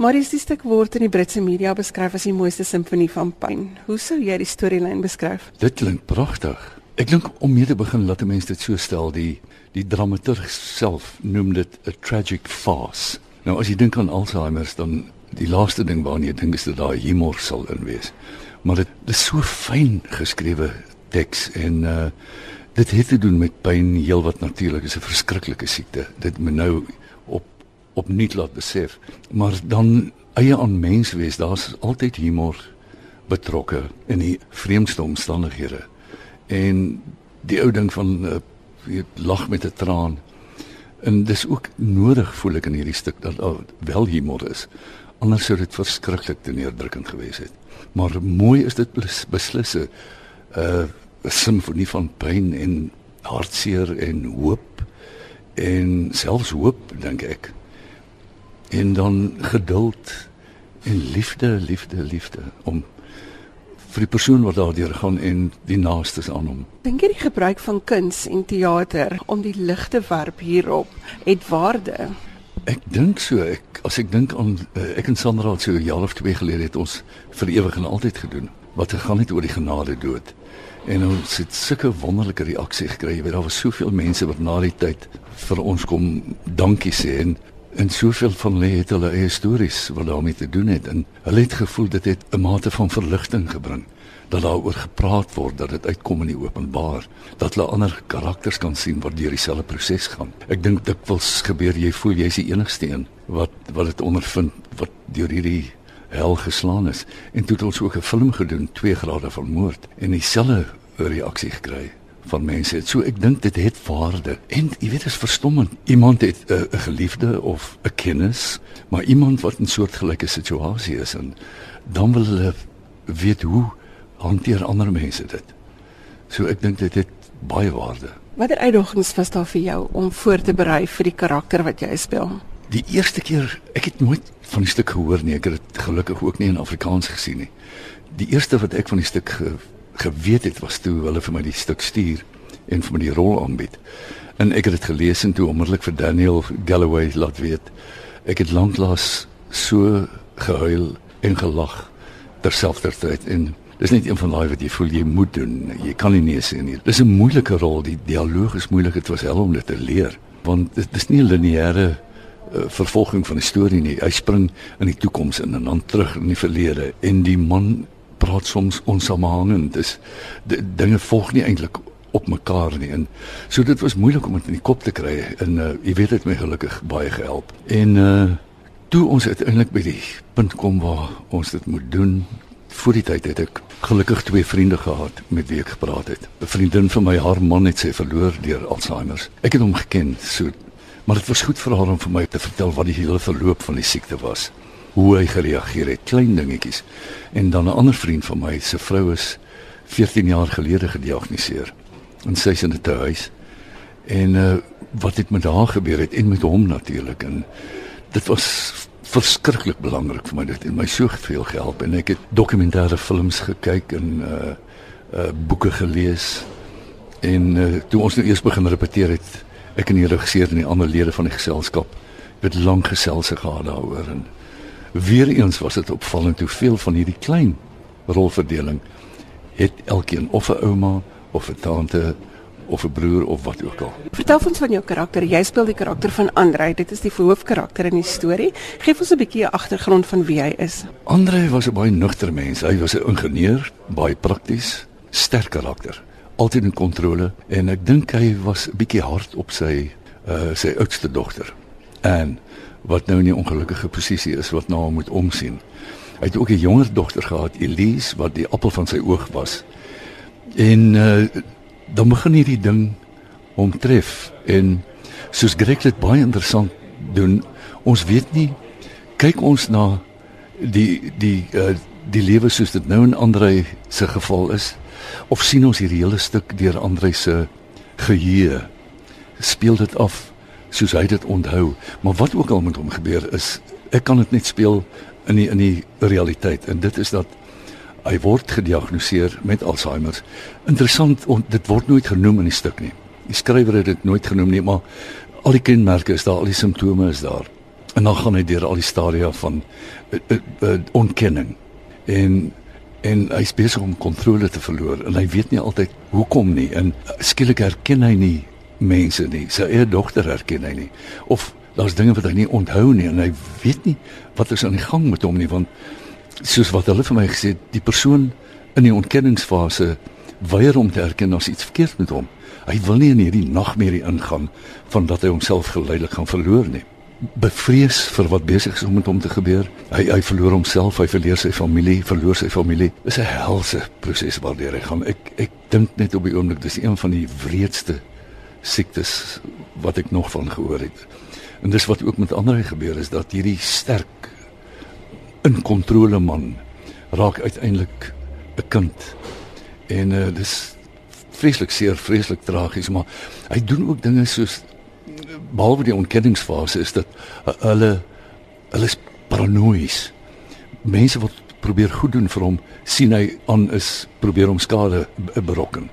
Maar die stuk word in die Britse media beskryf as die mooiste simfonie van pyn. Hoe sou jy die storielyn beskryf? Dit klink pragtig. Ek dink om mee te begin laat mense dit so stel die die dramaturg self noem dit 'n tragic farce. Nou as jy dink aan Alzheimer dan die laaste ding waarna jy dink is dat daar humor sal in wees. Maar dit is so fyn geskrewe teks en uh dit het te doen met pyn heelwat natuurlik is 'n verskriklike siekte. Dit moet nou opnuut laat besef. Maar dan eie aan mens wees, daar's altyd humor betrokke in die vreemdste omstandighede. En die ou ding van uh, weet lag met 'n traan. En dis ook nodig voel ek in hierdie stuk dat al wel humor is. Anders sou dit verskriklik te neerdrukkend gewees het. Maar mooi is dit beslis 'n uh, simfonie van pyn en hartseer en hoop en selfs hoop dink ek. En dan geduld en liefde, liefde, liefde om vir die persoon wat daardeur gaan en die naastes aan hom. Dink jy die gebruik van kuns en teater om die lig te werp hierop het waarde? Ek dink so. Ek as ek dink aan eh, ek en Sandra het so 'n jaar of twee gelede het ons vir ewig en altyd gedoen. Wat gegaan het oor die genade dood. En ons het sulke wonderlike reaksie gekry. Jy weet daar was soveel mense wat na die tyd vir ons kom dankie sê en en soveel van hulle het hulle eie stories wat daarmee te doen het en hulle het gevoel dit het 'n mate van verligting gebring dat daaroor gepraat word dat dit uitkom in die openbaar dat hulle ander karakters kan sien wat deur dieselfde proses gaan. Ek dink dit wil gebeur jy voel jy's die enigste een wat wat dit ondervind wat deur hierdie hel geslaan is. En toe het ons ook 'n film gedoen 2 grade van moord en dieselfde reaksie gekry van mense. So ek dink dit het waarde. En jy weet dit is verstommend. Iemand het 'n uh, geliefde of 'n kennis, maar iemand wat in 'n soortgelyke situasie is en dan wil hulle weet hoe hanteer ander mense dit. So ek dink dit het baie waarde. Watter uitdagings was daar vir jou om voor te berei vir die karakter wat jy speel? Die eerste keer, ek het nooit van die stuk gehoor nie. Ek het dit gelukkig ook nie in Afrikaans gesien nie. Die eerste wat ek van die stuk geweet het was toe hulle vir my die stuk stuur en vir my die rol aanbied. En ek het dit gelees en toe onmiddellik vir Daniel Galloway laat weet. Ek het lanklaas so gehuil en gelag terselfdertyd en dis net een van daai wat jy voel jy moet doen. Jy kan nie nee sê nie. Dis 'n moeilike rol. Die dialoog is moeilik. Dit was hel om dit te leer want dit is nie 'n lineêre uh, vervolging van die storie nie. Hy spring in die toekoms in en dan terug in die verlede en die man praat soms onsamehangend. Dis dinge volg nie eintlik op mekaar nie. En so dit was moeilik om dit in die kop te kry en uh, jy weet dit my gelukkig baie gehelp. En uh toe ons uiteindelik by die punt kom waar ons dit moet doen, voor die tyd het ek gelukkig twee vriende gehad met wie ek gepraat het. 'n Vriendin van my, haar man het sy verloor deur Alzheimer. Ek het hom geken, so maar dit was goed vir haar om vir my te vertel wat die hele verloop van die siekte was hoe hy gereageer het, klein dingetjies. En dan 'n ander vriend van my, se vrou is 14 jaar gelede gediagnoseer. En sy is in 'n huis. En uh wat het met haar gebeur het en met hom natuurlik en dit was verskriklik belangrik vir my dit het my so veel gehelp en ek het dokumentêre films gekyk en uh uh boeke gelees en uh, toe ons nou eers begin repeteer het ek en die regisseur en die ander lede van die geselskap het lank gesels gehad daaroor en Weereens was dit opvallend hoe veel van hierdie klein rolverdeling het elkeen of 'n ouma of 'n tante of 'n broer of wat ook al. Vertel ons van jou karakter. Jy speel die karakter van Andre. Dit is die hoofkarakter in die storie. Geef ons 'n bietjie 'n agtergrond van wie hy is. Andre was 'n baie nugter mens. Hy was 'n ingenieur, baie prakties, sterk karakter, altyd in kontrole en ek dink hy was 'n bietjie hard op sy uh sy oudste dogter. En wat nou in 'n ongelukkige posisie is wat na nou hom moet omsien. Hy het ook 'n jonger dogter gehad, Elise, wat die appel van sy oog was. En uh, dan begin hierdie ding hom tref en soos Greg dit baie interessant doen, ons weet nie kyk ons na die die uh, die lewe soos dit nou in Andre se geval is of sien ons hierdie hele stuk deur Andre se geheue speel dit af soos hy dit onthou. Maar wat ook al met hom gebeur is, ek kan dit net speel in die in die realiteit en dit is dat hy word gediagnoseer met Alzheimer. Interessant, on, dit word nooit genoem in die stuk nie. Die skrywer het dit nooit genoem nie, maar al die kenmerke is daar, al die simptome is daar. En dan gaan hy deur al die stadia van uh, uh, uh, ontkenning. En en hy's besig om kontrole te verloor en hy weet nie altyd hoekom nie en skielik herken hy nie mense nie. Sy eie dogter herken hy nie of daar's dinge wat hy nie onthou nie en hy weet nie wat is aan die gang met hom nie want soos wat hulle vir my gesê het, die persoon in die ontkenningsfase weier om te erken as iets verkeerd met hom. Hy wil nie in hierdie nagmerrie ingaan van dat hy homself geleidelik gaan verloor nie bevrees vir wat besig is om met hom te gebeur. Hy hy verloor homself, hy verloor sy familie, verloor sy familie. Dis 'n helse proses waardeur hy gaan. Ek ek dink net op die oomblik dis een van die wreedste siektes wat ek nog van gehoor het. En dis wat ook met ander gebeur is dat hierdie sterk in kontrole man raak uiteindelik 'n kind. En uh, dis vreeslik seer, vreeslik tragies, maar hy doen ook dinge soos behalwe die ontkenningsfase is dat uh, hulle hulle is paranoïes. Mense wat probeer goed doen vir hom, sien hy aan is probeer hom skade berokken.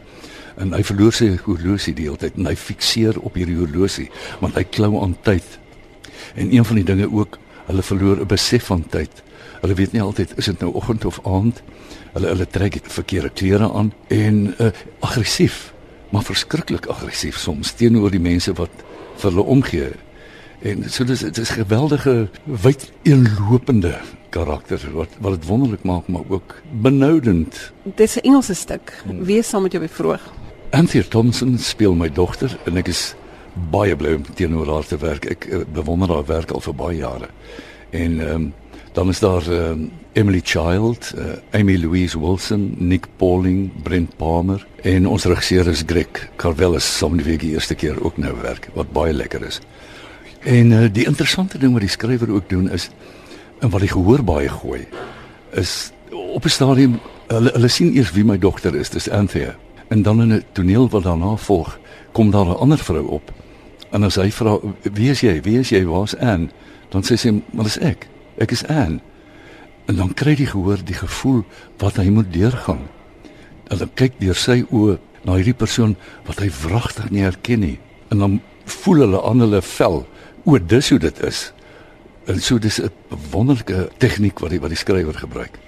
En hy verloor sy horlosie die hele tyd en hy fikseer op hierdie horlosie want hy klou aan tyd. En een van die dinge ook, hulle verloor 'n besef van tyd. Hulle weet nie altyd is dit nou oggend of aand. Hulle hulle trek verkeerde klere aan en uh, aggressief, maar verskriklik aggressief soms teenoor die mense wat vir hulle omgee. En so dis dit is geweldige wyd eenlopende karakter wat wat dit wonderlik maak maar ook benoudend. Dis 'n Engelse stuk. Hmm. Wie saam met jou by vroeg? Anthea Thompson speel my dogter en ek is baie bly om teenoor haar te werk. Ek uh, bewonder haar werk al vir baie jare. En ehm um, dan is daar um, Emily Child, uh, Amy Louise Wilson, Nick Pauling, Brent Palmer en ons regisseur is Greg Carvelis saam met wie ek die eerste keer ook nou werk wat baie lekker is. En uh, die interessante ding wat die skrywer ook doen is en wat hy gehoor baie gooi is op 'n stadium hulle hulle sien eers wie my dogter is, dis Anthea. En dan in 'n toneel wat daarna volg, kom daar 'n ander vrou op. En as hy vra, "Wie is jy? Wie is jy? Waar's Anne?" Dan sê sy, "Maar dis ek. Ek is Anne." En dan kry die gehoor die gevoel wat hy moet deurgaan. En dan kyk deur sy oë na hierdie persoon wat hy wragtig nie herken nie. En dan voel hulle aan hulle vel, o, dis hoe dit is. En so dis 'n wonderlike tegniek wat die wat die skrywer gebruik.